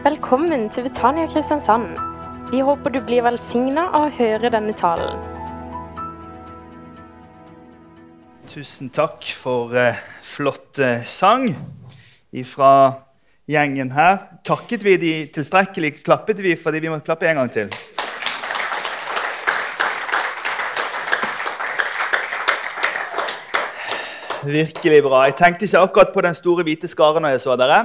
Velkommen til Betania Kristiansand. Vi håper du blir velsigna av å høre denne talen. Tusen takk for eh, flott eh, sang fra gjengen her. Takket vi de tilstrekkelig? Klappet vi fordi vi måtte klappe en gang til? Virkelig bra. Jeg tenkte ikke akkurat på den store hvite skaren når jeg så dere.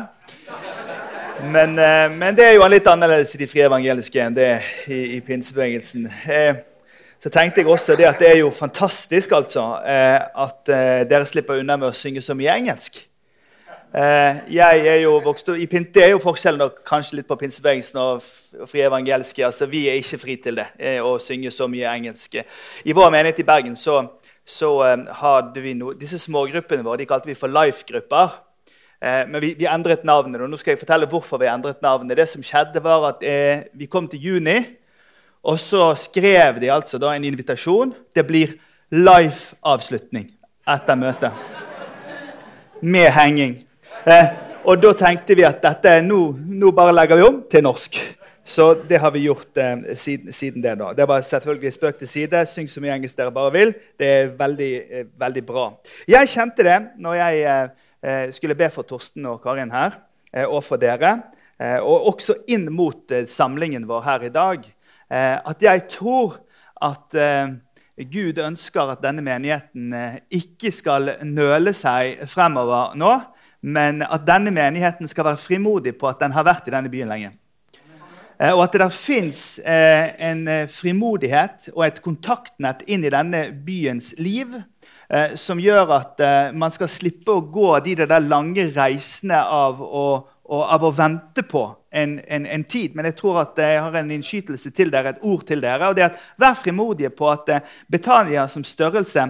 Men, eh, men, det er jo litt annerledes i de frie evangeliske enn det i, i pinsebevegelsen. Eh, så tenkte jeg også det at det er jo fantastisk altså, eh, at dere slipper unna med å synge så mye engelsk. Jeg er jo vokst i Det er jo forskjellen kanskje litt på pinsebevegelsen og frie evangeliske. altså Vi er ikke fri til det, å synge så mye engelsk. I vår menighet i Bergen så, så hadde vi no, disse smågruppene våre de kalte vi for life-grupper. Eh, men vi, vi, endret navnet. og nå skal jeg fortelle hvorfor vi endret navnet. Det som skjedde var at eh, Vi kom til juni, og så skrev de altså da en invitasjon. Det blir live-avslutning etter møtet. Med henging. Eh, og da tenkte vi at dette, nå, nå, bare legger vi om til norsk. Så det har vi gjort eh, siden, siden, det. da. Det var selvfølgelig spøk til side. Syng så mye engelsk dere bare vil. Det er veldig, eh, veldig bra. Jeg kjente det når jeg eh, skulle be for Torsten og Karin her, eh, og for dere. Eh, og også inn mot eh, samlingen vår her i dag. Eh, at jeg tror at eh, Gud ønsker at denne menigheten ikke skal nøle seg fremover nå, men at denne menigheten skal være frimodig på at den har vært i denne byen lenge. Og at det der fins en frimodighet og et kontaktnett inn i denne byens liv eh, som gjør at eh, man skal slippe å gå de der lange reisene av å, av å vente på en, en, en, tid. Men jeg tror at jeg har en innskytelse til dere, et ord til dere. og det er at Vær frimodige på at eh, Betania som størrelse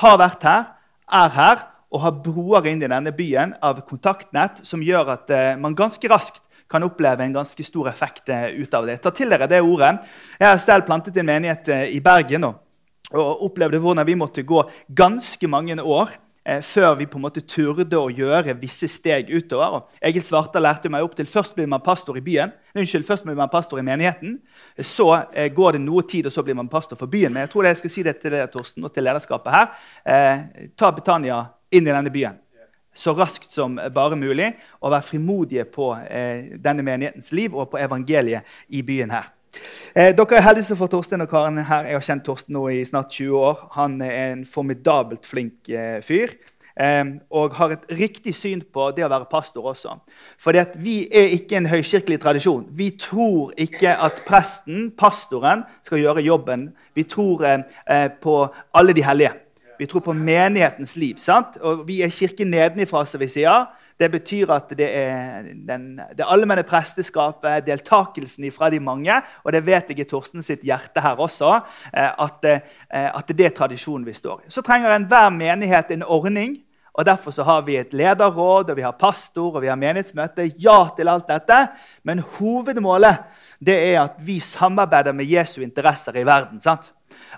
har vært her, er her og har broer inn i denne byen av kontaktnett som gjør at eh, man ganske raskt kan oppleve en ganske stor effekt eh, ut av det. Ta til dere det ordet. Jeg har selv plantet en menighet eh, i Bergen. nå og opplevde hvordan vi måtte gå ganske mange år eh, før vi på en måte turde å gjøre visse steg utover. Og Egil Svartdal lærte meg opp til først blir man pastor i byen, unnskyld, først blir man pastor i menigheten. Så eh, går det noe tid, og så blir man pastor for byen. Men jeg tror jeg skal si det til deg, Torsten, og til lederskapet her. Eh, ta Betania inn i denne byen så raskt som bare mulig, og vær frimodige på eh, denne menighetens liv og på evangeliet i byen her. Eh, dere er heldige som får Torstein og Karen her. Jeg har kjent Torsten nå i snart 20 år. Han er en formidabelt flink eh, fyr. Eh, og har et riktig syn på det å være pastor også. For vi er ikke en høykirkelig tradisjon. Vi tror ikke at presten, pastoren, skal gjøre jobben. Vi tror eh, eh, på alle de hellige. Vi tror på menighetens liv. sant? Og Vi er kirken nedenifra, som vi sier. Det betyr at det er den, det allmenne presteskapet, deltakelsen fra de mange, og det vet jeg i Torsten sitt hjerte her også, eh, at, eh, at det er tradisjonen vi står i. Så trenger enhver menighet en ordning. og Derfor så har vi et lederråd, og vi har pastor og vi har menighetsmøte. Ja til alt dette. Men hovedmålet det er at vi samarbeider med Jesu interesser i verden. sant?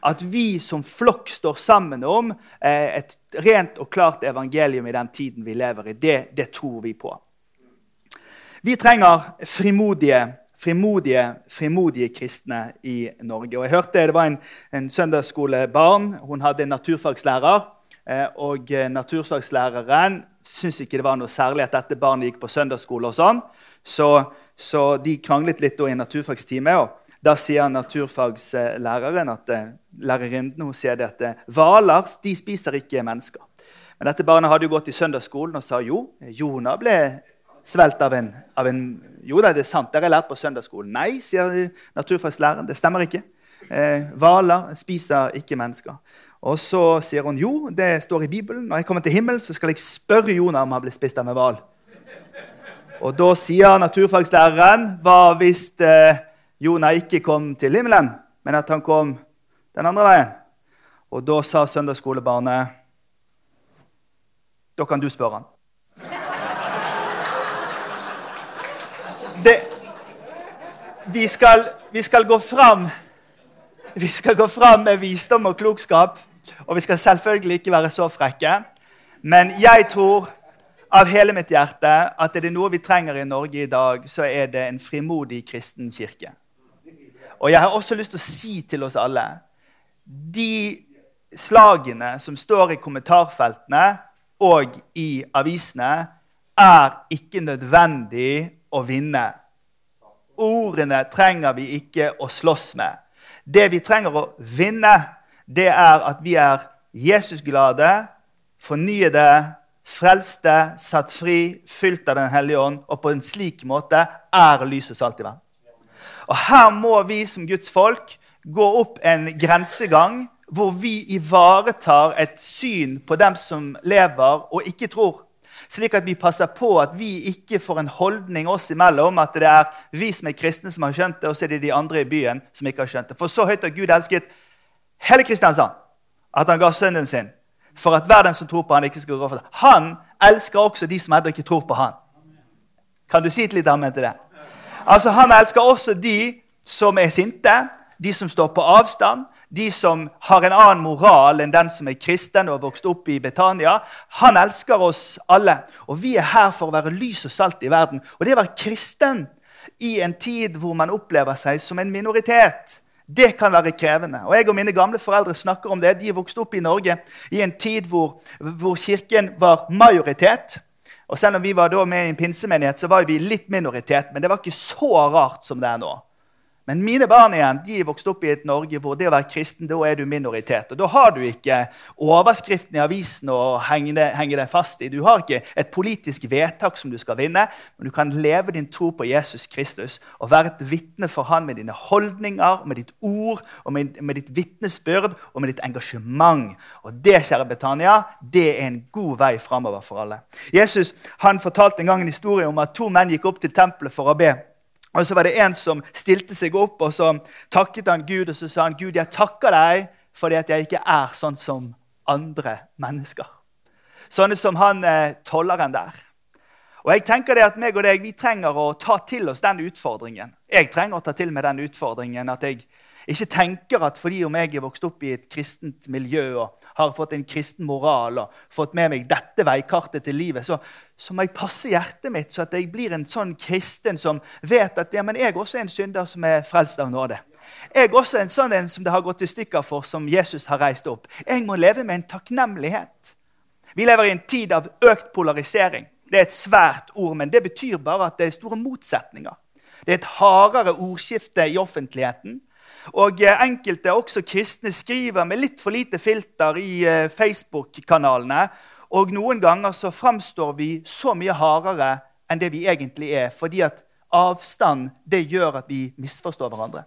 At vi som flokk står sammen om eh, et rent og klart evangelium i den tiden vi lever i. Det, det tror vi på. Vi trenger frimodige, frimodige, frimodige kristne i Norge. Og jeg hørte Det var en, en søndagsskolebarn. Hun hadde en naturfagslærer. Eh, og eh, naturfagslæreren syntes ikke det var noe særlig at dette barnet gikk på søndagsskole. og sånn. Så, så de kranglet litt i naturfagstime. og da sier naturfagslæreren at eh, lærerinnen hun sier det at eh, hvaler de spiser ikke mennesker. Men dette barnet hadde jo gått i søndagsskolen og sa jo, Jonah ble svelt av en, av en Jo da, det er sant, dere har lært på søndagsskolen. Nei, sier naturfagslæreren. Det stemmer ikke. Eh, hvaler spiser ikke mennesker. Og så sier hun jo, det står i Bibelen. Når jeg kommer til himmelen, så skal jeg spørre Jonah om han ble spist av en hval. Og da sier naturfagslæreren hva hvis eh, Jonah ikke kom til himmelen, men at han kom den andre veien. Og da sa søndagsskolebarnet Da kan du spørre han. Det, vi, skal, vi, skal gå fram, vi skal gå fram med visdom og klokskap. Og vi skal selvfølgelig ikke være så frekke. Men jeg tror av hele mitt hjerte at er det noe vi trenger i Norge i dag, så er det en frimodig kristen kirke. Og jeg har også lyst til å si til oss alle de slagene som står i kommentarfeltene og i avisene, er ikke nødvendig å vinne. Ordene trenger vi ikke å slåss med. Det vi trenger å vinne, det er at vi er Jesusglade, fornyede, frelste, satt fri, fylt av Den hellige ånd, og på en slik måte er lys og salt i verden. Og Her må vi som Guds folk gå opp en grensegang hvor vi ivaretar et syn på dem som lever og ikke tror. Slik at vi passer på at vi ikke får en holdning oss imellom at det er vi som er kristne, som har skjønt det, og så er det de andre i byen som ikke har skjønt det. For så høyt har Gud elsket hele Kristiansand at han ga sønnen sin for at hver den som tror på han ikke skal gå for det. Han elsker også de som ennå ikke tror på han. Kan du si et lite amen til det? Altså, Han elsker også de som er sinte, de som står på avstand, de som har en annen moral enn den som er kristen og har vokst opp i Betania. Han elsker oss alle. Og vi er her for å være lys og salt i verden. Og det å være kristen i en tid hvor man opplever seg som en minoritet, det kan være krevende. Og Jeg og mine gamle foreldre snakker om det. De vokste opp i Norge i en tid hvor, hvor Kirken var majoritet. Og Selv om vi var da med i en pinsemenighet, så var vi litt minoritet. Men det var ikke så rart som det er nå. Men mine barn igjen, de er vokst opp i et Norge hvor det å være kristen, da er du minoritet. Og Da har du ikke overskriften i avisen å henge deg, fast i. Du har ikke et politisk vedtak som du skal vinne, men du kan leve din tro på Jesus Kristus og være et vitne for han med dine holdninger, med ditt ord, og med, med ditt vitnesbyrd og med ditt engasjement. Og det, kjære Betania, det er en god vei framover for alle. Jesus han fortalte en gang en historie om at to menn gikk opp til tempelet for å be. Og så var det en som stilte seg opp og så takket han Gud og så sa han, Gud, jeg takker deg fordi at jeg ikke er sånn som andre mennesker. Sånne som han eh, tolleren der. Og jeg tenker det at meg og deg, Vi trenger å ta til oss den utfordringen. Jeg trenger å ta til meg den utfordringen at jeg ikke tenker at fordi om jeg er vokst opp i et kristent miljø og har fått en kristen moral og fått med meg dette veikartet til livet, så, så må jeg passe hjertet mitt så at jeg blir en sånn kristen som vet at ja, men jeg også er en synder som er frelst av nåde. Jeg er også en sånn en som det har gått i stykker for, som Jesus har reist opp. Jeg må leve med en takknemlighet. Vi lever i en tid av økt polarisering. Det er et svært ord, men det betyr bare at det er store motsetninger. Det er et hardere ordskifte i offentligheten. Og eh, enkelte, også kristne, skriver med litt for lite filter i eh, Facebook-kanalene. Og noen ganger så framstår vi så mye hardere enn det vi egentlig er. Fordi at avstand det gjør at vi misforstår hverandre.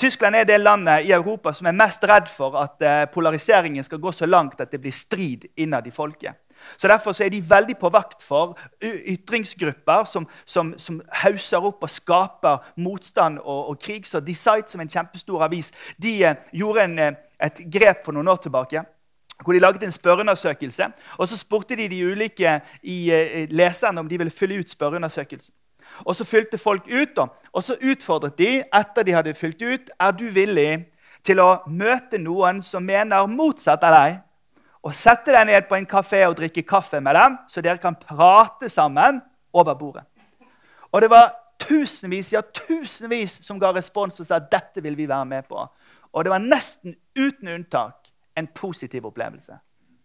Tyskland er det landet i Europa som er mest redd for at eh, polariseringen skal gå så langt at det blir strid innad i folket. Så Derfor så er de veldig på vakt for ytringsgrupper som, som, som hauser opp og skaper motstand og, og krig. Så Decide, som en kjempestor avis, de eh, gjorde en, eh, et grep for noen år tilbake hvor de laget en spørreundersøkelse. og Så spurte de de ulike i, eh, leserne om de ville fylle ut spørreundersøkelsen. Og Så fylte folk ut, da. og så utfordret de etter de hadde fylt ut, er du villig til å møte noen som mener motsatt av deg og sette deg ned på en kafé og drikke kaffe med dem, så dere kan prate sammen over bordet. Og det var tusenvis ja, tusenvis som ga respons og sa at dette vil vi være med på. Og det var nesten uten unntak en positiv opplevelse.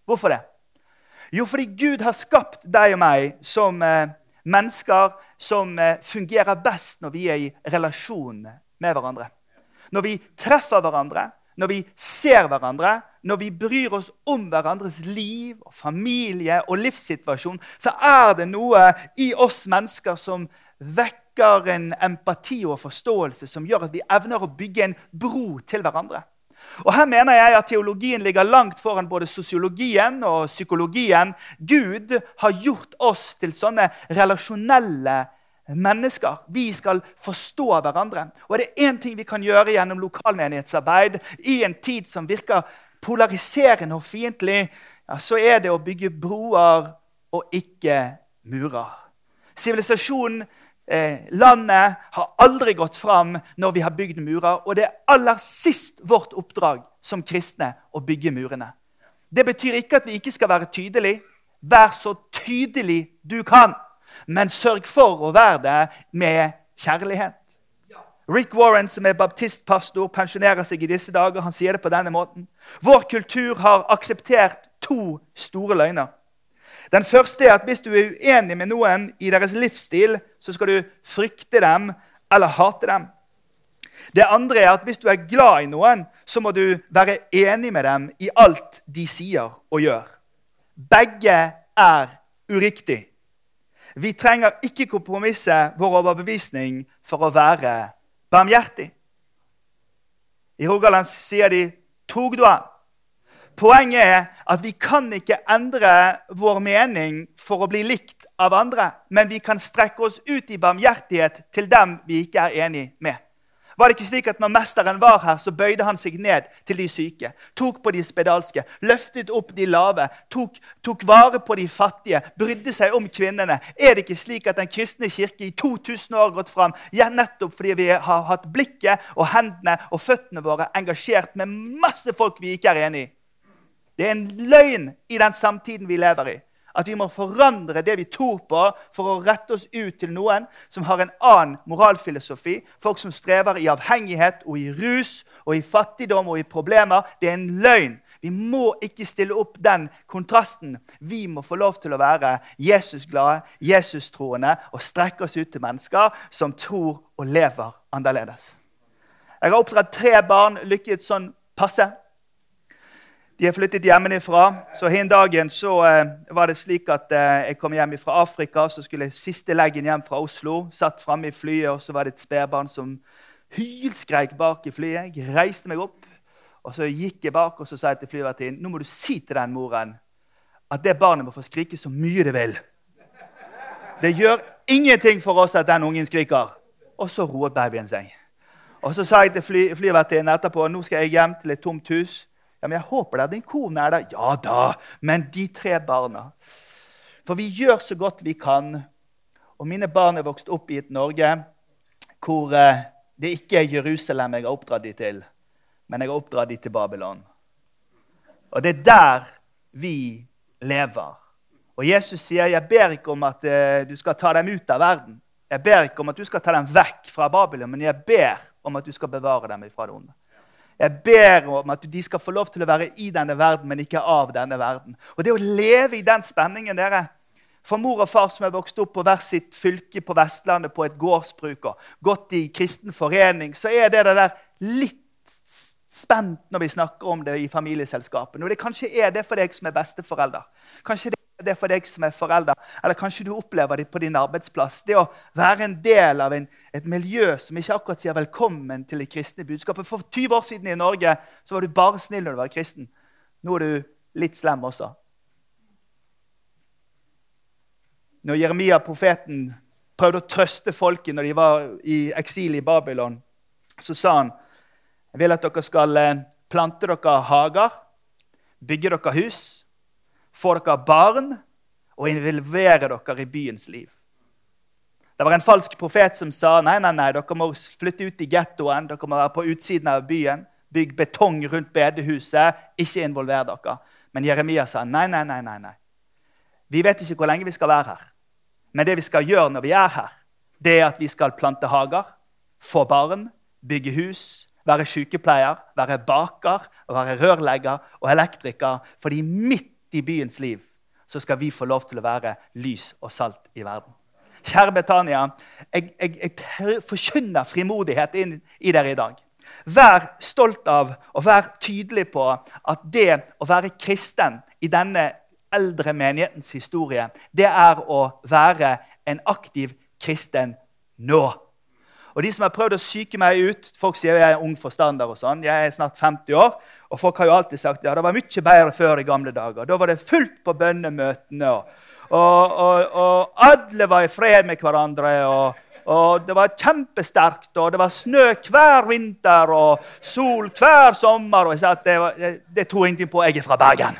Hvorfor det? Jo, fordi Gud har skapt deg og meg som eh, mennesker som eh, fungerer best når vi er i relasjon med hverandre. Når vi treffer hverandre, når vi ser hverandre, når vi bryr oss om hverandres liv og familie og livssituasjon, så er det noe i oss mennesker som vekker en empati og forståelse som gjør at vi evner å bygge en bro til hverandre. Og Her mener jeg at teologien ligger langt foran både sosiologien og psykologien. Gud har gjort oss til sånne relasjonelle mennesker. Vi skal forstå hverandre. Og det er én ting vi kan gjøre gjennom lokalmenighetsarbeid i en tid som virker polariserende og fiendtlig, ja, så er det å bygge broer og ikke murer. Sivilisasjonen, eh, landet, har aldri gått fram når vi har bygd murer. Og det er aller sist vårt oppdrag som kristne å bygge murene. Det betyr ikke at vi ikke skal være tydelige. Vær så tydelig du kan. Men sørg for å være det med kjærlighet. Rick Warren, som er baptistpastor, pensjonerer seg i disse dager. Han sier det på denne måten. Vår kultur har akseptert to store løgner. Den første er at hvis du er uenig med noen i deres livsstil, så skal du frykte dem eller hate dem. Det andre er at hvis du er glad i noen, så må du være enig med dem i alt de sier og gjør. Begge er uriktig. Vi trenger ikke kompromisse vår overbevisning for å være barmhjertig. I Rogaland sier de 'tog du han'? Poenget er at vi kan ikke endre vår mening for å bli likt av andre, men vi kan strekke oss ut i barmhjertighet til dem vi ikke er enig med. Var det ikke slik at når mesteren var her, så bøyde han seg ned til de syke, tok på de spedalske, løftet opp de lave, tok, tok vare på de fattige, brydde seg om kvinnene? Er det ikke slik at Den kristne kirke i 2000 år har gått fram ja, nettopp fordi vi har hatt blikket og hendene og føttene våre engasjert med masse folk vi ikke er enig i? Det er en løgn i den samtiden vi lever i. At vi må forandre det vi tror på, for å rette oss ut til noen som har en annen moralfilosofi. Folk som strever i avhengighet og i rus og i fattigdom og i problemer. Det er en løgn. Vi må ikke stille opp den kontrasten. Vi må få lov til å være Jesusglade, Jesustroende og strekke oss ut til mennesker som tror og lever annerledes. Jeg har oppdratt tre barn, lykket sånn passe. De har flyttet hjemmefra. Så en dagen uh, var det slik at eh, jeg kom hjem fra Afrika. Så skulle jeg siste leggen hjem fra Oslo. Satt framme i flyet, og så var det et spedbarn som hylskreik bak i flyet. Jeg reiste meg opp, og så gikk jeg bak og så sa jeg til flyvertinnen nå må du si til den moren at det barnet må få skrike så mye det vil. Det gjør ingenting for oss at den ungen skriker. Og så roet babyen seg. Og så sa jeg til fly, flyvertinnen etterpå nå skal jeg hjem til et tomt hus. Ja, men jeg håper det. Din kone er der. Ja da. Men de tre barna. For vi gjør så godt vi kan. Og mine barn er vokst opp i et Norge hvor eh, det ikke er Jerusalem jeg har oppdratt dem til, men jeg har oppdratt dem til Babylon. Og det er der vi lever. Og Jesus sier, 'Jeg ber ikke om at uh, du skal ta dem ut av verden.' 'Jeg ber ikke om at du skal ta dem vekk fra Babylon, men jeg ber om at du skal bevare dem fra det onde.' Jeg ber om at de skal få lov til å være i denne verden, men ikke av denne verden. Og det å leve i den spenningen dere, For mor og far som er vokst opp på hver sitt fylke på Vestlandet, på et gårdsbruk og gått i kristen forening, så er det det der litt spent når vi snakker om det i familieselskapene. Og det kanskje er det for deg som er besteforelder. Kanskje det er for deg som er forelder, eller kanskje du opplever det på din arbeidsplass. Det å være en del av en, et miljø som ikke akkurat sier velkommen til det kristne budskapet. For 20 år siden i Norge så var du bare snill når du var kristen. Nå er du litt slem også. Når Jeremia, profeten, prøvde å trøste folket når de var i eksil i Babylon, så sa han jeg vil at dere skal eh, plante dere hager, bygge dere hus få dere barn og involvere dere i byens liv. Det var en falsk profet som sa nei, nei, nei, dere må flytte ut i gettoen. Dere må være på utsiden av byen. Bygg betong rundt bedehuset. Ikke involver dere. Men Jeremia sa nei, nei, nei. nei, nei. Vi vet ikke hvor lenge vi skal være her. Men det vi skal gjøre når vi er her, det er at vi skal plante hager, få barn, bygge hus, være sykepleier, være baker, være rørlegger og elektriker. Fordi midt i byens liv, så skal vi få lov til å være lys og salt i verden. Kjære Betania, jeg, jeg, jeg forkynner frimodighet inn i dere i dag. Vær stolt av og vær tydelig på at det å være kristen i denne eldre menighetens historie, det er å være en aktiv kristen nå. Og de som har prøvd å psyke meg ut Folk sier jeg er ung forstander. og sånn, Jeg er snart 50 år. Og folk har jo alltid sagt ja, det var mye bedre før i gamle dager. Da var det fullt på bønnemøtene. Og, og, og, og alle var i fred med hverandre. og og det var kjempesterkt, og det var snø hver vinter og sol hver sommer. Og jeg sa at det, var, det tror ingenting på. Jeg er fra Bergen.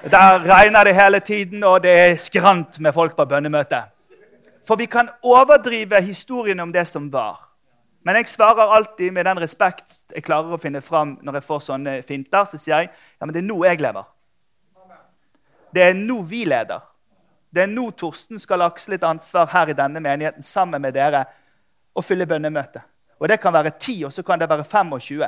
Der regner det hele tiden, og det er skrant med folk på bønnemøte. For vi kan overdrive historien om det som var. Men jeg svarer alltid med den respekt jeg klarer å finne fram når jeg får sånne finter. Så sier jeg ja, men det er nå jeg lever. Det er nå vi leder. Det er nå Torsten skal aksle et ansvar her i denne menigheten sammen med dere og fylle bønnemøtet. Og Det kan være 10, og så kan det være 25.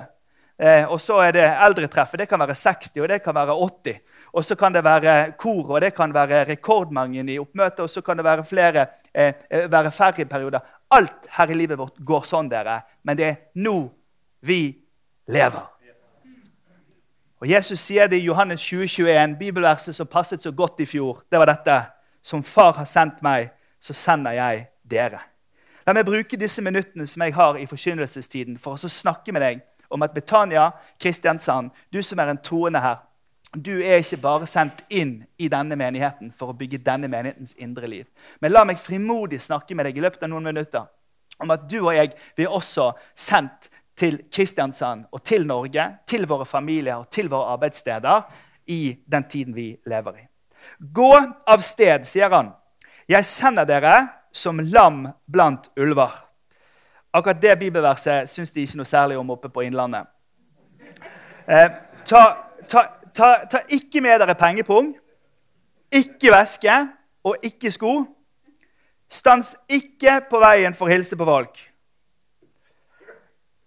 Eh, og så er det eldretreffet. Det kan være 60, og det kan være 80. Og så kan det være kor, og det kan være rekordmange i oppmøtet, og så kan det være, flere, eh, eh være færre perioder. Alt her i livet vårt går sånn, dere. Men det er nå vi lever. Og Jesus sier det i Johannes 2021, bibelverset som passet så godt i fjor. Det var dette. Som far har sendt meg, så sender jeg dere. La meg bruke disse minuttene som jeg har i forkynnelsestiden, for å snakke med deg om at Betania Kristiansand, du som er en troende her, du er ikke bare sendt inn i denne menigheten for å bygge denne menighetens indre liv. Men la meg frimodig snakke med deg i løpet av noen minutter om at du og jeg vi er også sendt til Kristiansand og til Norge, til våre familier og til våre arbeidssteder i den tiden vi lever i. Gå av sted, sier han. Jeg sender dere som lam blant ulver. Akkurat det bibelverset syns de ikke noe særlig om oppe på Innlandet. Eh, ta, ta, ta, ta, ikke med dere pengepung, ikke væske og ikke sko. Stans ikke på veien for å hilse på folk.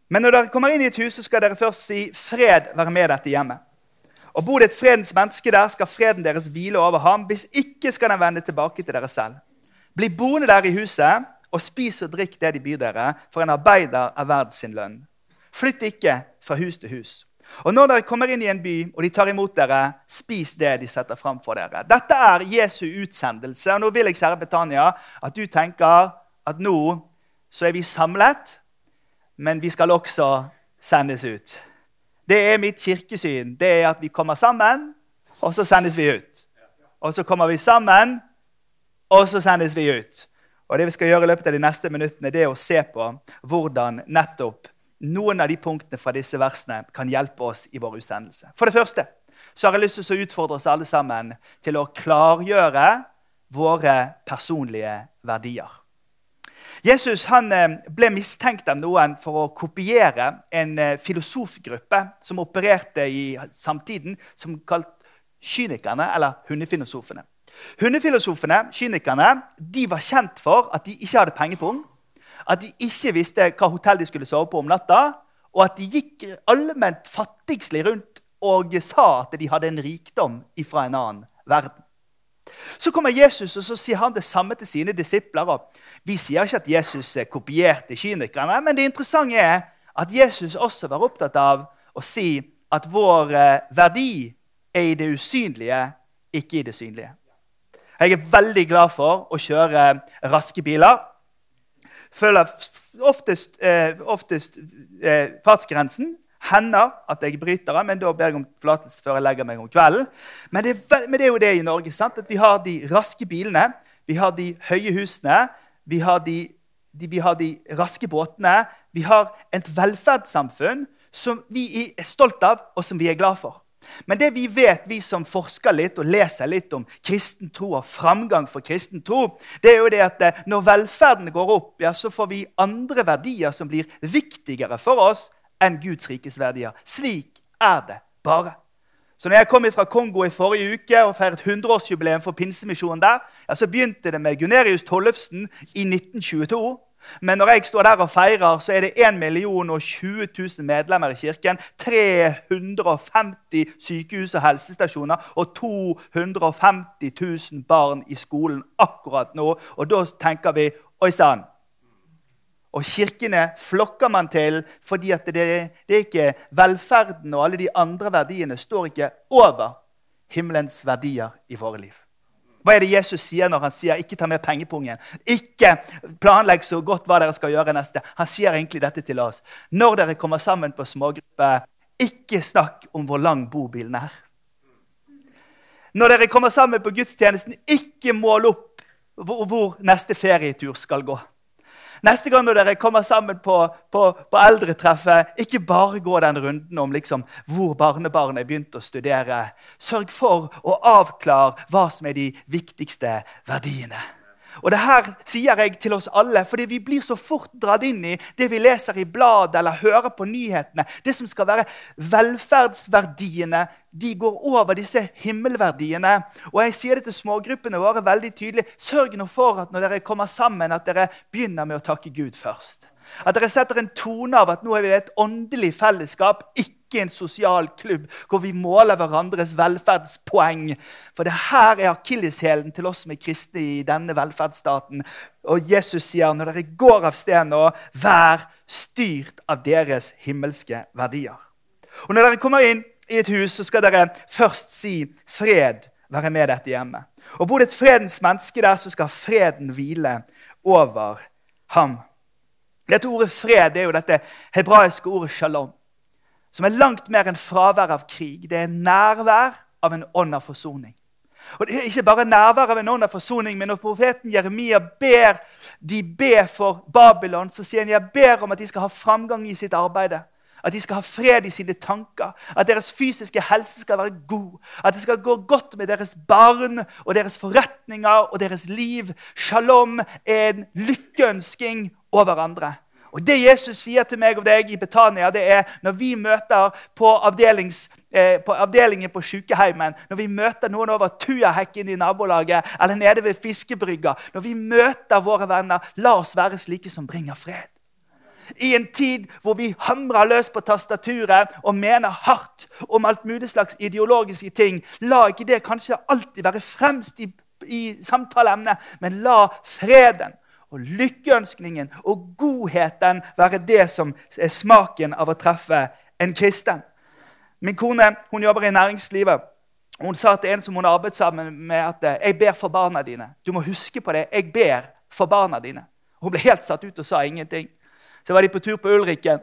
Men når dere kommer inn i et hus, så skal dere først si 'fred være med dette hjemmet'. Og Bor det et fredens menneske der, skal freden deres hvile over ham. Hvis ikke skal den vende tilbake til dere selv. Bli boende der i huset og spis og drikk det de byr dere, for en arbeider er verd sin lønn. Flytt ikke fra hus til hus. Og når dere kommer inn i en by og de tar imot dere, spis det de setter fram for dere. Dette er Jesu utsendelse. og Nå vil jeg, kjære Betania, at du tenker at nå så er vi samlet, men vi skal også sendes ut. Det er mitt kirkesyn. Det er at vi kommer sammen, og så sendes vi ut. Og så kommer vi sammen, og så sendes vi ut. Og Det vi skal gjøre i løpet av de neste minuttene, det er å se på hvordan nettopp noen av de punktene fra disse versene kan hjelpe oss i vår utsendelse. For det første så har jeg lyst til å utfordre oss alle sammen til å klargjøre våre personlige verdier. Jesus eh, ble mistenkt av noen for å kopiere en eh, filosofgruppe som opererte i samtiden, som kalt kynikerne, eller hundefilosofene. Hundefilosofene, kynikerne, de var kjent for at de ikke hadde pengepung, at de ikke visste hva hotell de skulle sove på om natta, og at de gikk allment fattigslig rundt og sa at de hadde en rikdom fra en annen verden. Så kommer Jesus og så sier han det samme til sine disipler. Vi sier ikke at Jesus kopierte kynikerne, men det interessante er at Jesus også var opptatt av å si at vår eh, verdi er i det usynlige, ikke i det synlige. Jeg er veldig glad for å kjøre raske biler. Følger oftest, eh, oftest eh, fartsgrensen. Hender at jeg bryter men da ber jeg om forlatelse før jeg legger meg om kvelden. Men det, er, men det, er, jo det i Norge. sant? At Vi har de raske bilene, vi har de høye husene, vi har de, de, vi har de raske båtene. Vi har et velferdssamfunn som vi er stolt av, og som vi er glad for. Men det vi vet, vi som forsker litt og leser litt om kristen tro og framgang for kristen tro, det er jo det at eh, når velferden går opp, ja, så får vi andre verdier som blir viktigere for oss enn Guds rikes verdier. Slik er det bare. Så når jeg kom fra Kongo i forrige uke og feiret 100-årsjubileum for pinsemisjonen der, ja, så begynte det med Gunerius Tollefsen i 1922. Men når jeg står der og feirer, så er det 1 million og 20 000 medlemmer i kirken. 350 sykehus og helsestasjoner og 250 000 barn i skolen akkurat nå. Og da tenker vi Oi sann! Og kirkene flokker man til fordi det, det, er ikke velferden og alle de andre verdiene står ikke over himmelens verdier i våre liv. Hva er det Jesus sier når han sier 'ikke ta med pengepungen'? Ikke planlegg så godt hva dere skal gjøre neste. Han sier egentlig dette til oss. Når dere kommer sammen på smågruppe, ikke snakk om hvor lang bobilen er. Når dere kommer sammen på gudstjenesten, ikke mål opp hvor, hvor neste ferietur skal gå. Neste gang når dere kommer sammen på, på, på eldretreffet, ikke bare gå den runden om liksom, hvor barnebarnet er begynt å studere. Sørg for å avklare hva som er de viktigste verdiene. Og det her sier jeg til oss alle, fordi vi blir så fort dratt inn i det vi leser i bladet eller hører på nyhetene. Det som skal være velferdsverdiene, de går over disse himmelverdiene. Og jeg sier det til smågruppene våre veldig tydelig. Sørg nå for at når dere kommer sammen, at dere begynner med å takke Gud først. At dere setter en tone av at nå er vi et åndelig fellesskap, ikke en sosial klubb hvor vi måler hverandres velferdspoeng. For det her er akilleshælen til oss som er kristne i denne velferdsstaten. Og Jesus sier når dere går av sted nå, vær styrt av deres himmelske verdier. Og når dere kommer inn i et hus, så skal dere først si 'fred være med dette hjemme'. Og bor det et fredens menneske der, så skal freden hvile over ham. Dette ordet fred det er jo dette hebraiske ordet shalom, som er langt mer enn fravær av krig. Det er nærvær av en ånd av forsoning. Og det er Ikke bare nærvær av en ånd av forsoning, men når profeten Jeremia ber de be for Babylon, så sier han jeg ber om at de skal ha framgang i sitt arbeid. At de skal ha fred i sine tanker, at deres fysiske helse skal være god. At det skal gå godt med deres barn og deres forretninger og deres liv. Shalom er en lykkeønsking over andre. Og Det Jesus sier til meg og deg i Betania, det er når vi møter på, eh, på avdelingen på sykeheimen, når vi møter noen over tujahekken i nabolaget eller nede ved fiskebrygga, når vi møter våre venner, la oss være slike som bringer fred. I en tid hvor vi hamrer løs på tastaturet og mener hardt om alt mulig slags ideologiske ting, la ikke det kanskje alltid være fremst i, i samtaleemnet, men la freden og lykkeønskningen og godheten være det som er smaken av å treffe en kristen. Min kone hun jobber i næringslivet. Hun sa til en som hun arbeidet sammen med, at jeg ber for barna dine. Du må huske på det. Jeg ber for barna dine. Hun ble helt satt ut og sa ingenting. Så var de på tur på Ulriken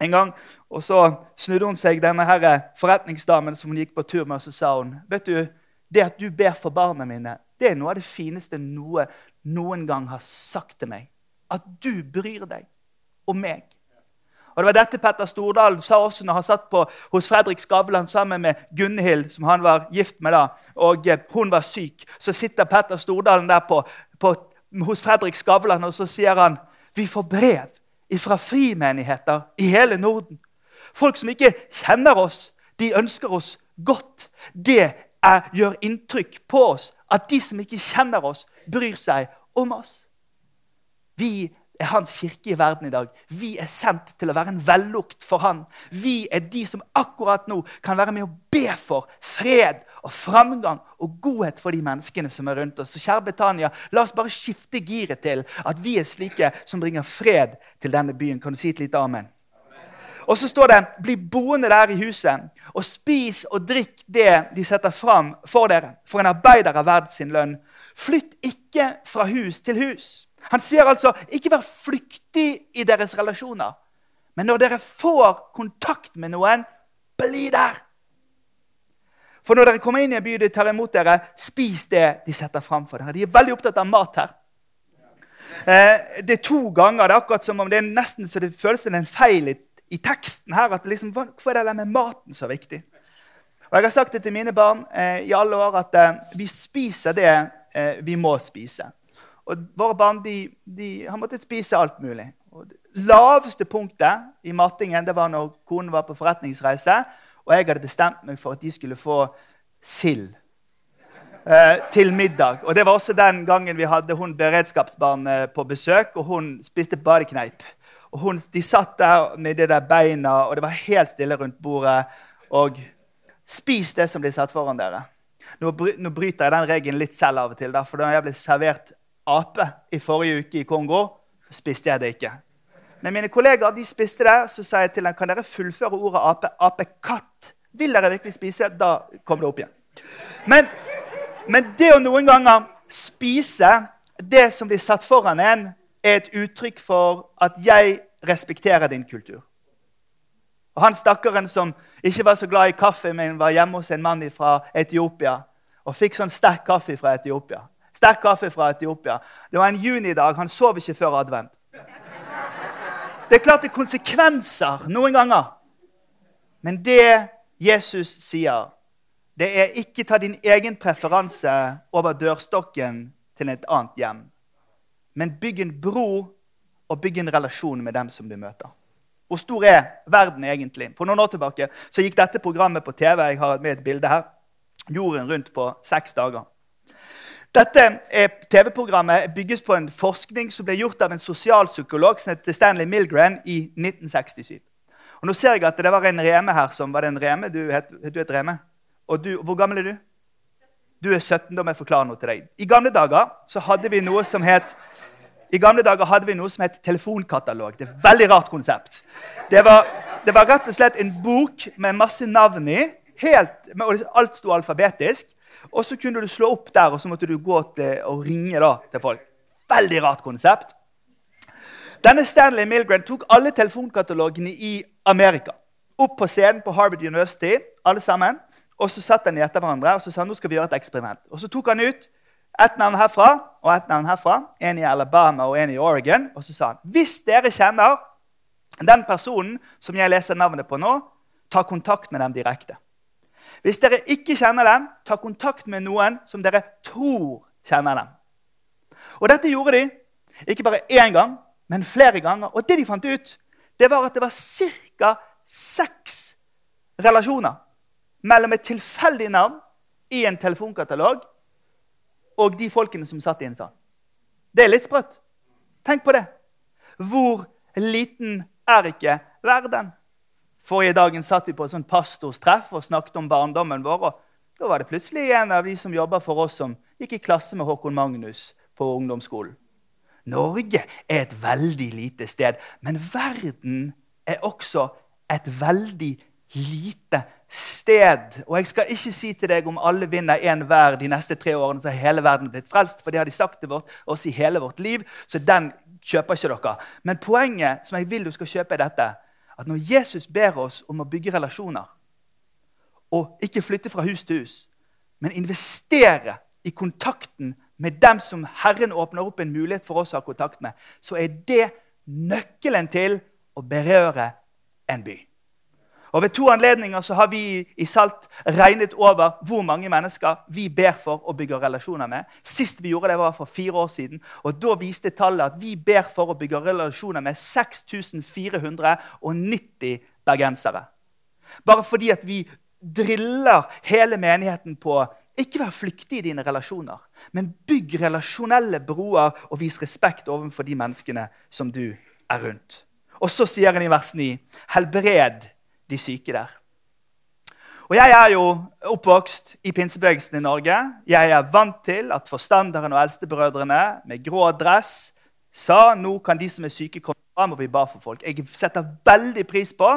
en gang, og så snudde hun seg denne her forretningsdamen som hun gikk på tur med, og så sa hun vet du, det at du ber for barna mine, det er noe av det fineste noe noen gang har sagt til meg. At du bryr deg om meg. Og Det var dette Petter Stordalen sa også når han satt på, hos Fredrik Skavlan sammen med Gunhild, som han var gift med da, og eh, hun var syk. Så sitter Petter Stordalen der på, på, hos Fredrik Skavlan, og så sier han vi får brev fra frimenigheter i hele Norden. Folk som ikke kjenner oss, de ønsker oss godt. Det er, gjør inntrykk på oss at de som ikke kjenner oss, bryr seg om oss. Vi er hans kirke i verden i dag. Vi er sendt til å være en vellukt for han. Vi er de som akkurat nå kan være med å be for fred og framgang og godhet for de menneskene som er rundt oss. Så kjære Betania, la oss bare skifte giret til at vi er slike som bringer fred til denne byen. Kan du si et lite amen? Og så står det 'bli boende der i huset' og spis og drikk det de setter fram for dere. For en arbeider er verd sin lønn. Flytt ikke fra hus til hus. Han sier altså ikke vær flyktig i deres relasjoner. Men når dere får kontakt med noen, bli der. For når dere kommer inn i en by de tar imot dere, spis det de setter fram for dere. De er veldig opptatt av mat her. Eh, det er to ganger. Det er akkurat som om det er nesten så det føles som en feil i i teksten her at liksom, hvorfor er det med maten så viktig? Og Jeg har sagt det til mine barn eh, i alle år at eh, vi spiser det eh, vi må spise. Og Våre barn de, de har måttet spise alt mulig. Og det laveste punktet i matingen det var når konen var på forretningsreise og jeg hadde bestemt meg for at de skulle få sild eh, til middag. Og Det var også den gangen vi hadde hun beredskapsbarnet eh, på besøk, og hun spiste bare kneip. Og hun, De satt der med de der beina, og det var helt stille rundt bordet. Og spis det som blir satt foran dere. Nå, nå bryter jeg den regelen litt selv av og til. for da jeg ble servert ape i forrige uke i Kongo, spiste jeg det ikke. Men mine kollegaer de spiste det. Så sa jeg til dem kan dere fullføre ordet ape. Apekatt. Vil dere virkelig spise? Da kom det opp igjen. Men, men det å noen ganger spise det som blir satt foran en, er et uttrykk for at jeg respekterer din kultur. Og Han stakkaren som ikke var så glad i kaffe, men var hjemme hos en mann fra Etiopia og fikk sånn sterk kaffe fra Etiopia. Sterk kaffe fra Etiopia. Det var en junidag. Han sov ikke før advent. Det er klart det er konsekvenser noen ganger. Men det Jesus sier, det er ikke ta din egen preferanse over dørstokken til et annet hjem. Men bygg en bro og bygg en relasjon med dem som du møter. Hvor stor er verden egentlig? For noen år tilbake så gikk dette programmet på TV. Jeg har med et bilde her. Jorden rundt på seks dager. Dette TV-programmet bygges på en forskning som ble gjort av en sosialpsykolog som heter Stanley Milgren i 1967. Og nå ser jeg at det var en Reme her som Var det en Reme? Du het, du het Reme? Og du, hvor gammel er du? Du er 17. Da må jeg forklare noe til deg. I gamle dager hadde vi noe som het i gamle dager hadde vi noe som het telefonkatalog. Det er et veldig rart konsept. Det var, det var rett og slett en bok med masse navn i. Helt, alt sto alfabetisk. Og så kunne du slå opp der, og så måtte du gå til, og ringe da, til folk. Veldig rart konsept. Denne Stanley Milgren tok alle telefonkatalogene i Amerika. Opp på scenen på Harvard University, alle sammen. Og så satt han etter hverandre og så sa han, nå skal vi gjøre et eksperiment. Og så tok han ut ett navn herfra og ett navn herfra. En i Alabama og en i Oregon. Og så sa han hvis dere kjenner den personen som jeg leser navnet på nå, ta kontakt med dem direkte. Hvis dere ikke kjenner dem, ta kontakt med noen som dere tror kjenner dem. Og dette gjorde de ikke bare én gang, men flere ganger. Og det de fant ut, det var at det var ca. seks relasjoner mellom et tilfeldig navn i en telefonkatalog og de folkene som satt i en sal. Det er litt sprøtt. Tenk på det. Hvor liten er ikke verden? Forrige dagen satt vi på et sånt pastorstreff og snakket om barndommen vår. og Da var det plutselig en av de som jobba for oss, som gikk i klasse med Håkon Magnus på ungdomsskolen. Norge er et veldig lite sted, men verden er også et veldig lite sted. Og jeg skal ikke si til deg om alle vinner én hver de neste tre årene, så har hele verden blitt frelst. For det har de sagt til vårt, oss i hele vårt liv. Så den kjøper ikke dere. Men poenget som jeg vil du skal kjøpe, er dette. At når Jesus ber oss om å bygge relasjoner, og ikke flytte fra hus til hus, men investere i kontakten med dem som Herren åpner opp en mulighet for oss å ha kontakt med, så er det nøkkelen til å berøre en by. Og Ved to anledninger så har vi i Salt regnet over hvor mange mennesker vi ber for og bygger relasjoner med. Sist vi gjorde det, var for fire år siden. og Da viste tallet at vi ber for å bygge relasjoner med 6490 bergensere. Bare fordi at vi driller hele menigheten på ikke vær flyktig i dine relasjoner, men bygg relasjonelle broer og vis respekt overfor de menneskene som du er rundt. Og så sier han i vers 9.: Helbred de syke der. Og Jeg er jo oppvokst i pinsebevegelsen i Norge. Jeg er vant til at forstanderen og eldstebrødrene med grå dress sa nå kan de som er syke, komme fram og vi ba for folk. Jeg setter veldig pris på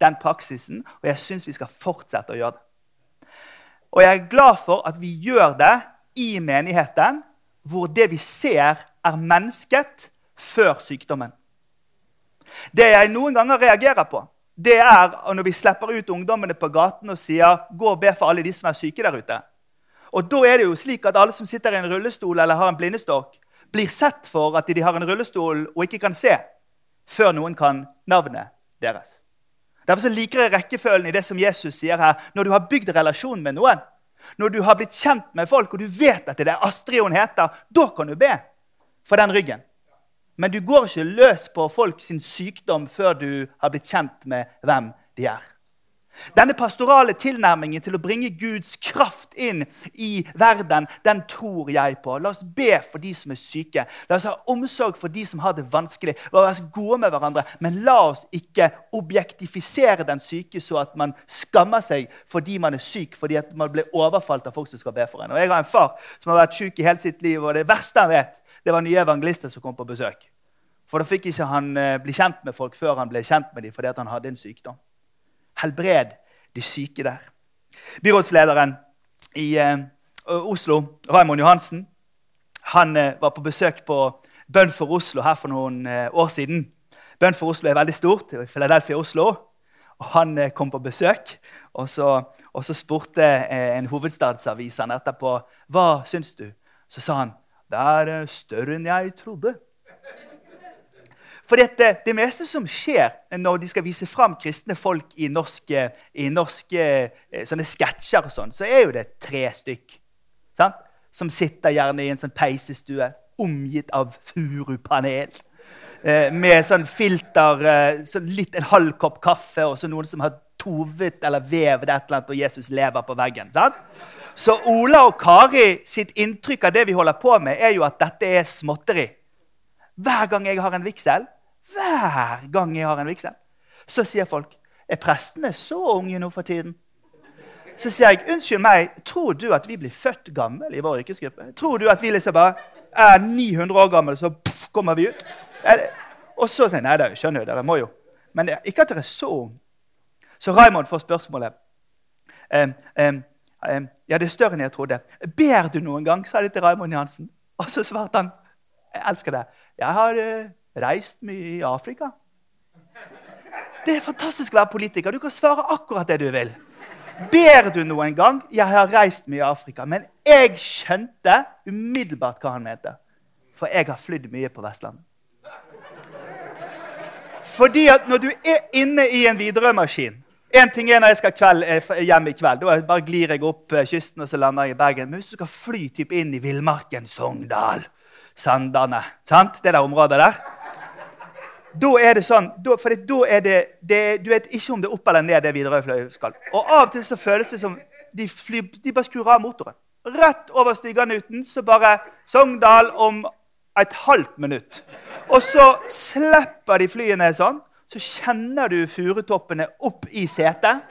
den praksisen, og jeg syns vi skal fortsette å gjøre det. Og jeg er glad for at vi gjør det i menigheten, hvor det vi ser, er mennesket før sykdommen. Det jeg noen ganger reagerer på, det er når vi slipper ut ungdommene på gaten og sier 'gå og be for alle de som er syke der ute'. Og da er det jo slik at alle som sitter i en rullestol eller har en blindestokk, blir sett for at de har en rullestol og ikke kan se, før noen kan navnet deres. Derfor så liker jeg rekkefølgen i det som Jesus sier her. Når du har bygd relasjon med noen, når du har blitt kjent med folk, og du vet at det er Astrid hun heter, da kan du be for den ryggen. Men du går ikke løs på folk sin sykdom før du har blitt kjent med hvem de er. Denne pastorale tilnærmingen til å bringe Guds kraft inn i verden, den tror jeg på. La oss be for de som er syke. La oss ha omsorg for de som har det vanskelig. La oss være gode med hverandre. Men la oss ikke objektifisere den syke så at man skammer seg fordi man er syk, fordi man blir overfalt av folk som skal be for en. Og Jeg har en far som har vært syk i hele sitt liv, og det verste han vet, det var nye evangelister som kom på besøk. For da fikk ikke han eh, bli kjent med folk før han ble kjent med dem fordi han hadde en sykdom. Helbred de syke der. Byrådslederen i eh, Oslo, Raymond Johansen, han eh, var på besøk på Bønn for Oslo her for noen år siden. Bønn for Oslo er veldig stort. i Philadelphia, Oslo. Og Han kom på besøk, og så, og så spurte en hovedstadsavis han etterpå hva syns du. Så sa han det er større enn jeg trodde. For det, det, meste som skjer når de skal vise fram kristne folk i norske, i norske eh, sånne sketsjer, og sånn, så er jo det tre stykk. Sant? som sitter gjerne i en sånn peisestue omgitt av furupanel. Eh, med sånn filter, eh, så litt en halv kopp kaffe og så noen som har tovet eller vevet et eller annet, og Jesus lever på veggen. sant? Så Ola og Kari sitt inntrykk av det vi holder på med, er jo at dette er småtteri. Hver gang jeg har en vigsel, hver gang jeg har en vigsel, så sier folk er prestene så unge nå for tiden? Så sier jeg unnskyld meg, tror du at vi blir født gamle i vår yrkesgruppe? Tror du at vi liksom bare er 900 år gamle, så kommer vi ut? Og så sier jeg nei, det skjønner jo, dere må jo. Men ikke at dere er så unge. Så Raymond får spørsmålet. Um, um, um, ja, det er større enn jeg trodde. Ber du noen gang? sa de til Raymond Jansen. Og så svarte han jeg elsker det. Jeg har uh, reist mye i Afrika. Det er fantastisk å være politiker. Du kan svare akkurat det du vil. Ber du noen gang? Jeg har reist mye i Afrika. Men jeg skjønte umiddelbart hva han mente. For jeg har flydd mye på Vestlandet. Fordi at når du er inne i en Widerøe-maskin en ting er når jeg skal kveld, eh, hjem i kveld. Da bare glir jeg opp eh, kysten og så lander jeg i Bergen. Men hvis du skal fly typ inn i villmarken, Sogndal, Sandane sant? Det der området der Da er det sånn da, For da er det, det, Du vet ikke om det er opp eller ned det Widerøe skal. Og av og til så føles det som de, fly, de bare skrur av motoren. Rett over Styganuten så bare Sogndal om et halvt minutt. Og så slipper de flyene sånn så kjenner du furutoppene opp i setet.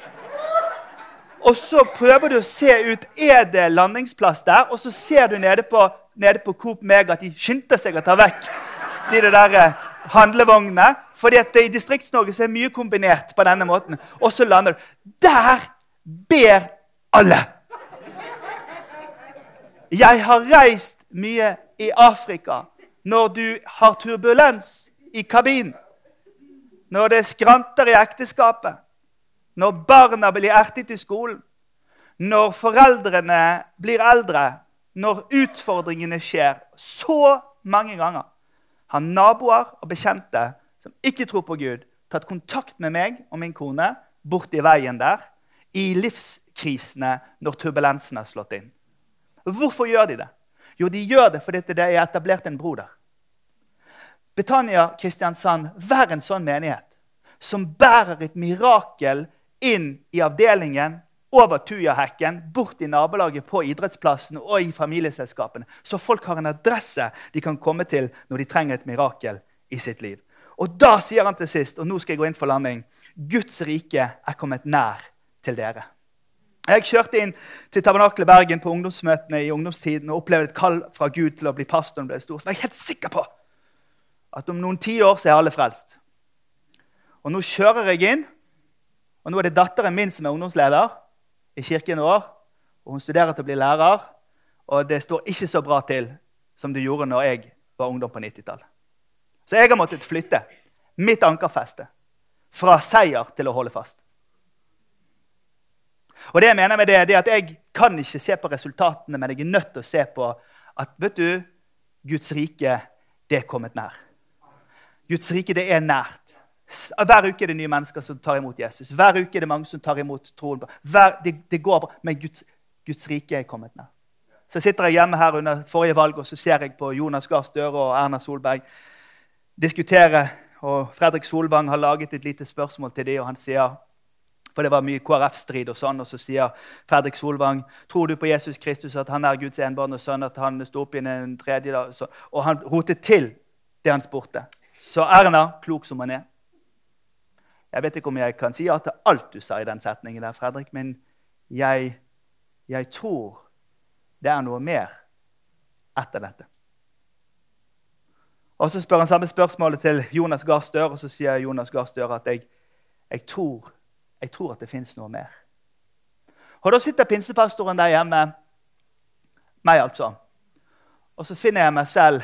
Og så prøver du å se ut er det landingsplass der, og så ser du nede på, nede på Coop Mega at de skynder seg å ta vekk de der eh, handlevognene. fordi at i Distrikts-Norge er mye kombinert på denne måten. Og så lander du. Der ber alle! Jeg har reist mye i Afrika når du har turbulens i kabinen når det skranter i ekteskapet, når barna blir ertet i skolen, når foreldrene blir eldre, når utfordringene skjer så mange ganger, har naboer og bekjente som ikke tror på Gud, tatt kontakt med meg og min kone borti veien der i livskrisene når turbulensen har slått inn. Hvorfor gjør de det? Jo, de gjør det fordi det er etablert en bro der. Betania Kristiansand, vær en sånn menighet som bærer et mirakel inn i avdelingen, over Tujahekken, bort i nabolaget, på idrettsplassen og i familieselskapene. Så folk har en adresse de kan komme til når de trenger et mirakel i sitt liv. Og da sier han til sist, og nå skal jeg gå inn for landing, Guds rike er kommet nær til dere. Jeg kjørte inn til Tabernaklet Bergen på ungdomsmøtene i ungdomstiden og opplevde et kall fra Gud til å bli pastor. ble stor. Så jeg er helt sikker på at om noen tiår så er alle frelst. Og nå kjører jeg inn, og nå er det datteren min som er ungdomsleder i kirken vår. Og hun studerer til å bli lærer, og det står ikke så bra til som det gjorde når jeg var ungdom på 90-tallet. Så jeg har måttet flytte mitt ankerfeste fra seier til å holde fast. Og det Jeg mener med det, det er at jeg kan ikke se på resultatene, men jeg er nødt til å se på at vet du, Guds rike det er kommet nær. Guds rike det er nært. Hver uke er det nye mennesker som tar imot Jesus. Hver uke er det mange som tar imot troen. Hver, det, det, går bra, Men Guds, Guds rike er kommet ned. Så sitter jeg hjemme her under forrige valg og så ser jeg på Jonas Gahr Støre og Erna Solberg diskutere. og Fredrik Solvang har laget et lite spørsmål til dem, og han sier for det var mye KrF-strid, og sånn, og så sier Fredrik Solvang tror du på Jesus Kristus, at han er Guds enbårne sønn, at han sto opp i en tredje dag, Og han rotet til det han spurte. Så Erna, klok som han er, jeg vet ikke om jeg kan si ja til alt du sa i den setningen, der, Fredrik, men jeg, jeg tror det er noe mer etter dette. Og Så spør han samme spørsmålet til Jonas Gahr Støre, og så sier Jonas Gahr Støre at jeg, jeg, tror, jeg tror at det fins noe mer. Og Da sitter pinsepastoren der hjemme, meg altså, og så finner jeg meg selv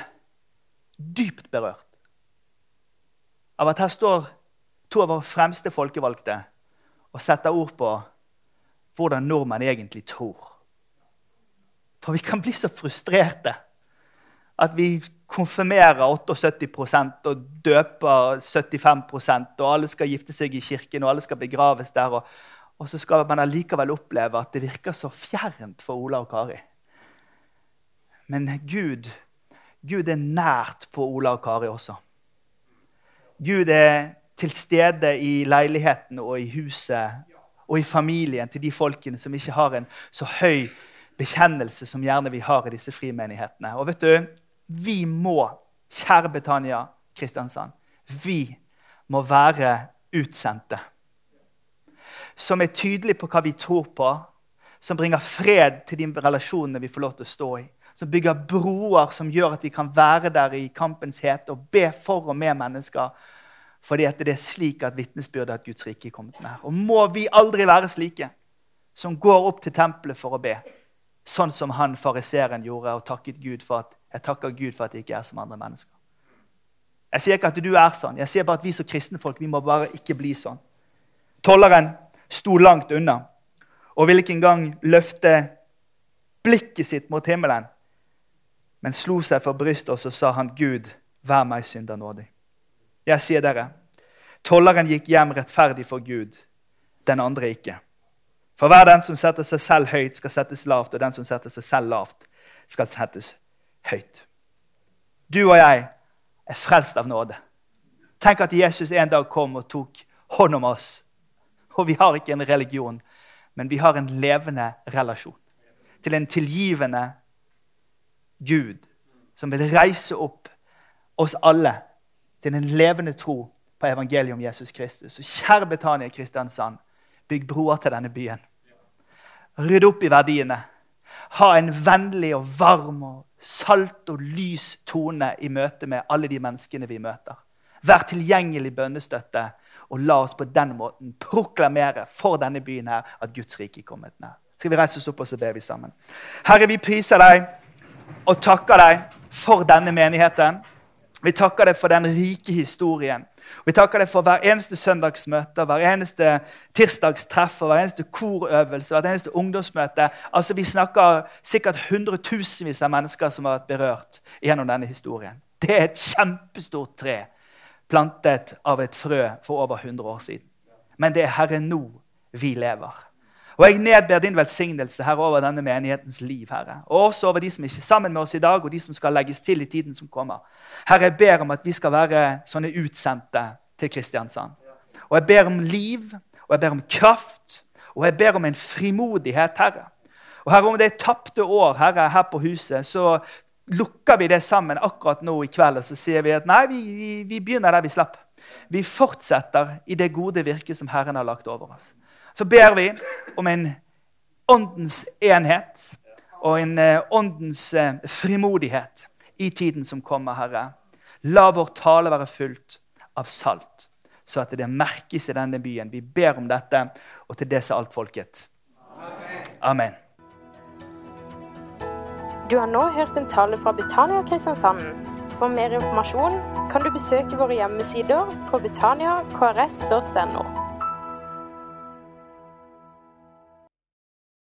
dypt berørt av at her står to av våre fremste folkevalgte og setter ord på hvordan nordmenn egentlig tror. For vi kan bli så frustrerte at vi konfirmerer 78% og døper 75% og alle skal gifte seg i kirken og alle skal begraves der. Og, og så skal man allikevel oppleve at det virker så fjernt for Ola og Kari. Men Gud, Gud er nært på Ola og Kari også. Gud er til stede i leiligheten og i huset og i familien til de folkene som ikke har en så høy bekjennelse som gjerne vi har i disse frimenighetene. Og vet du, vi må, kjære Betania Kristiansand, vi må være utsendte. Som er tydelige på hva vi tror på, som bringer fred til de relasjonene vi får lov til å stå i. Som bygger broer som gjør at vi kan være der i kampens hete og be for og med mennesker. Fordi det er slik at vitnesbyrdet at Guds rike er kommet nær. Og må vi aldri være slike som går opp til tempelet for å be. Sånn som han fariseeren gjorde og takket Gud for at jeg takker Gud for at jeg ikke er som andre mennesker. Jeg sier ikke at du er sånn. Jeg sier bare at vi som kristne folk vi må bare ikke bli sånn. Tolleren sto langt unna og ville ikke engang løfte blikket sitt mot himmelen, men slo seg for brystet og så sa han, 'Gud, vær meg synder nådig'. Jeg sier dere, tolleren gikk hjem rettferdig for Gud, den andre ikke. For hver den som setter seg selv høyt, skal settes lavt, og den som setter seg selv lavt, skal settes høyt. Du og jeg er frelst av nåde. Tenk at Jesus en dag kom og tok hånd om oss. Og vi har ikke en religion, men vi har en levende relasjon til en tilgivende Gud som vil reise opp oss alle til en levende tro på evangeliet om Jesus Kristus. Så kjære Betania Kristiansand, bygg broer til denne byen. Rydd opp i verdiene. Ha en vennlig og varm og salt og lys tone i møte med alle de menneskene vi møter. Vær tilgjengelig bønnestøtte og la oss på den måten proklamere for denne byen her at Guds rike er kommet nær. Skal vi reise oss opp og så ber vi sammen? Herre, vi priser deg og takker deg for denne menigheten. Vi takker deg for den rike historien. Vi takker deg for hver eneste søndagsmøte, hver eneste tirsdagstreff, hver eneste korøvelse, hver eneste ungdomsmøte. Altså, Vi snakker sikkert hundretusenvis av mennesker som har vært berørt gjennom denne historien. Det er et kjempestort tre plantet av et frø for over 100 år siden. Men det er Herre nå vi lever. Og Jeg nedber din velsignelse her over denne menighetens liv. Herre. Og også over de som ikke er sammen med oss i dag, og de som skal legges til i tiden som kommer. Herre, jeg ber om at vi skal være sånne utsendte til Kristiansand. Og jeg ber om liv, og jeg ber om kraft, og jeg ber om en frimodighet, Herre. Og Herre, om det er tapte år Herre, her på huset, så lukker vi det sammen akkurat nå i kveld og så sier vi at nei, vi, vi, vi begynner der vi slapp. Vi fortsetter i det gode virket som Herren har lagt over oss. Så ber vi om en åndens enhet og en eh, åndens eh, frimodighet i tiden som kommer, Herre. La vår tale være fullt av salt, så at det merkes i denne byen. Vi ber om dette, og til det sa alt folket. Amen. Du har nå hørt en tale fra Betania Kristiansand. For mer informasjon kan du besøke våre hjemmesider på betaniakrs.no.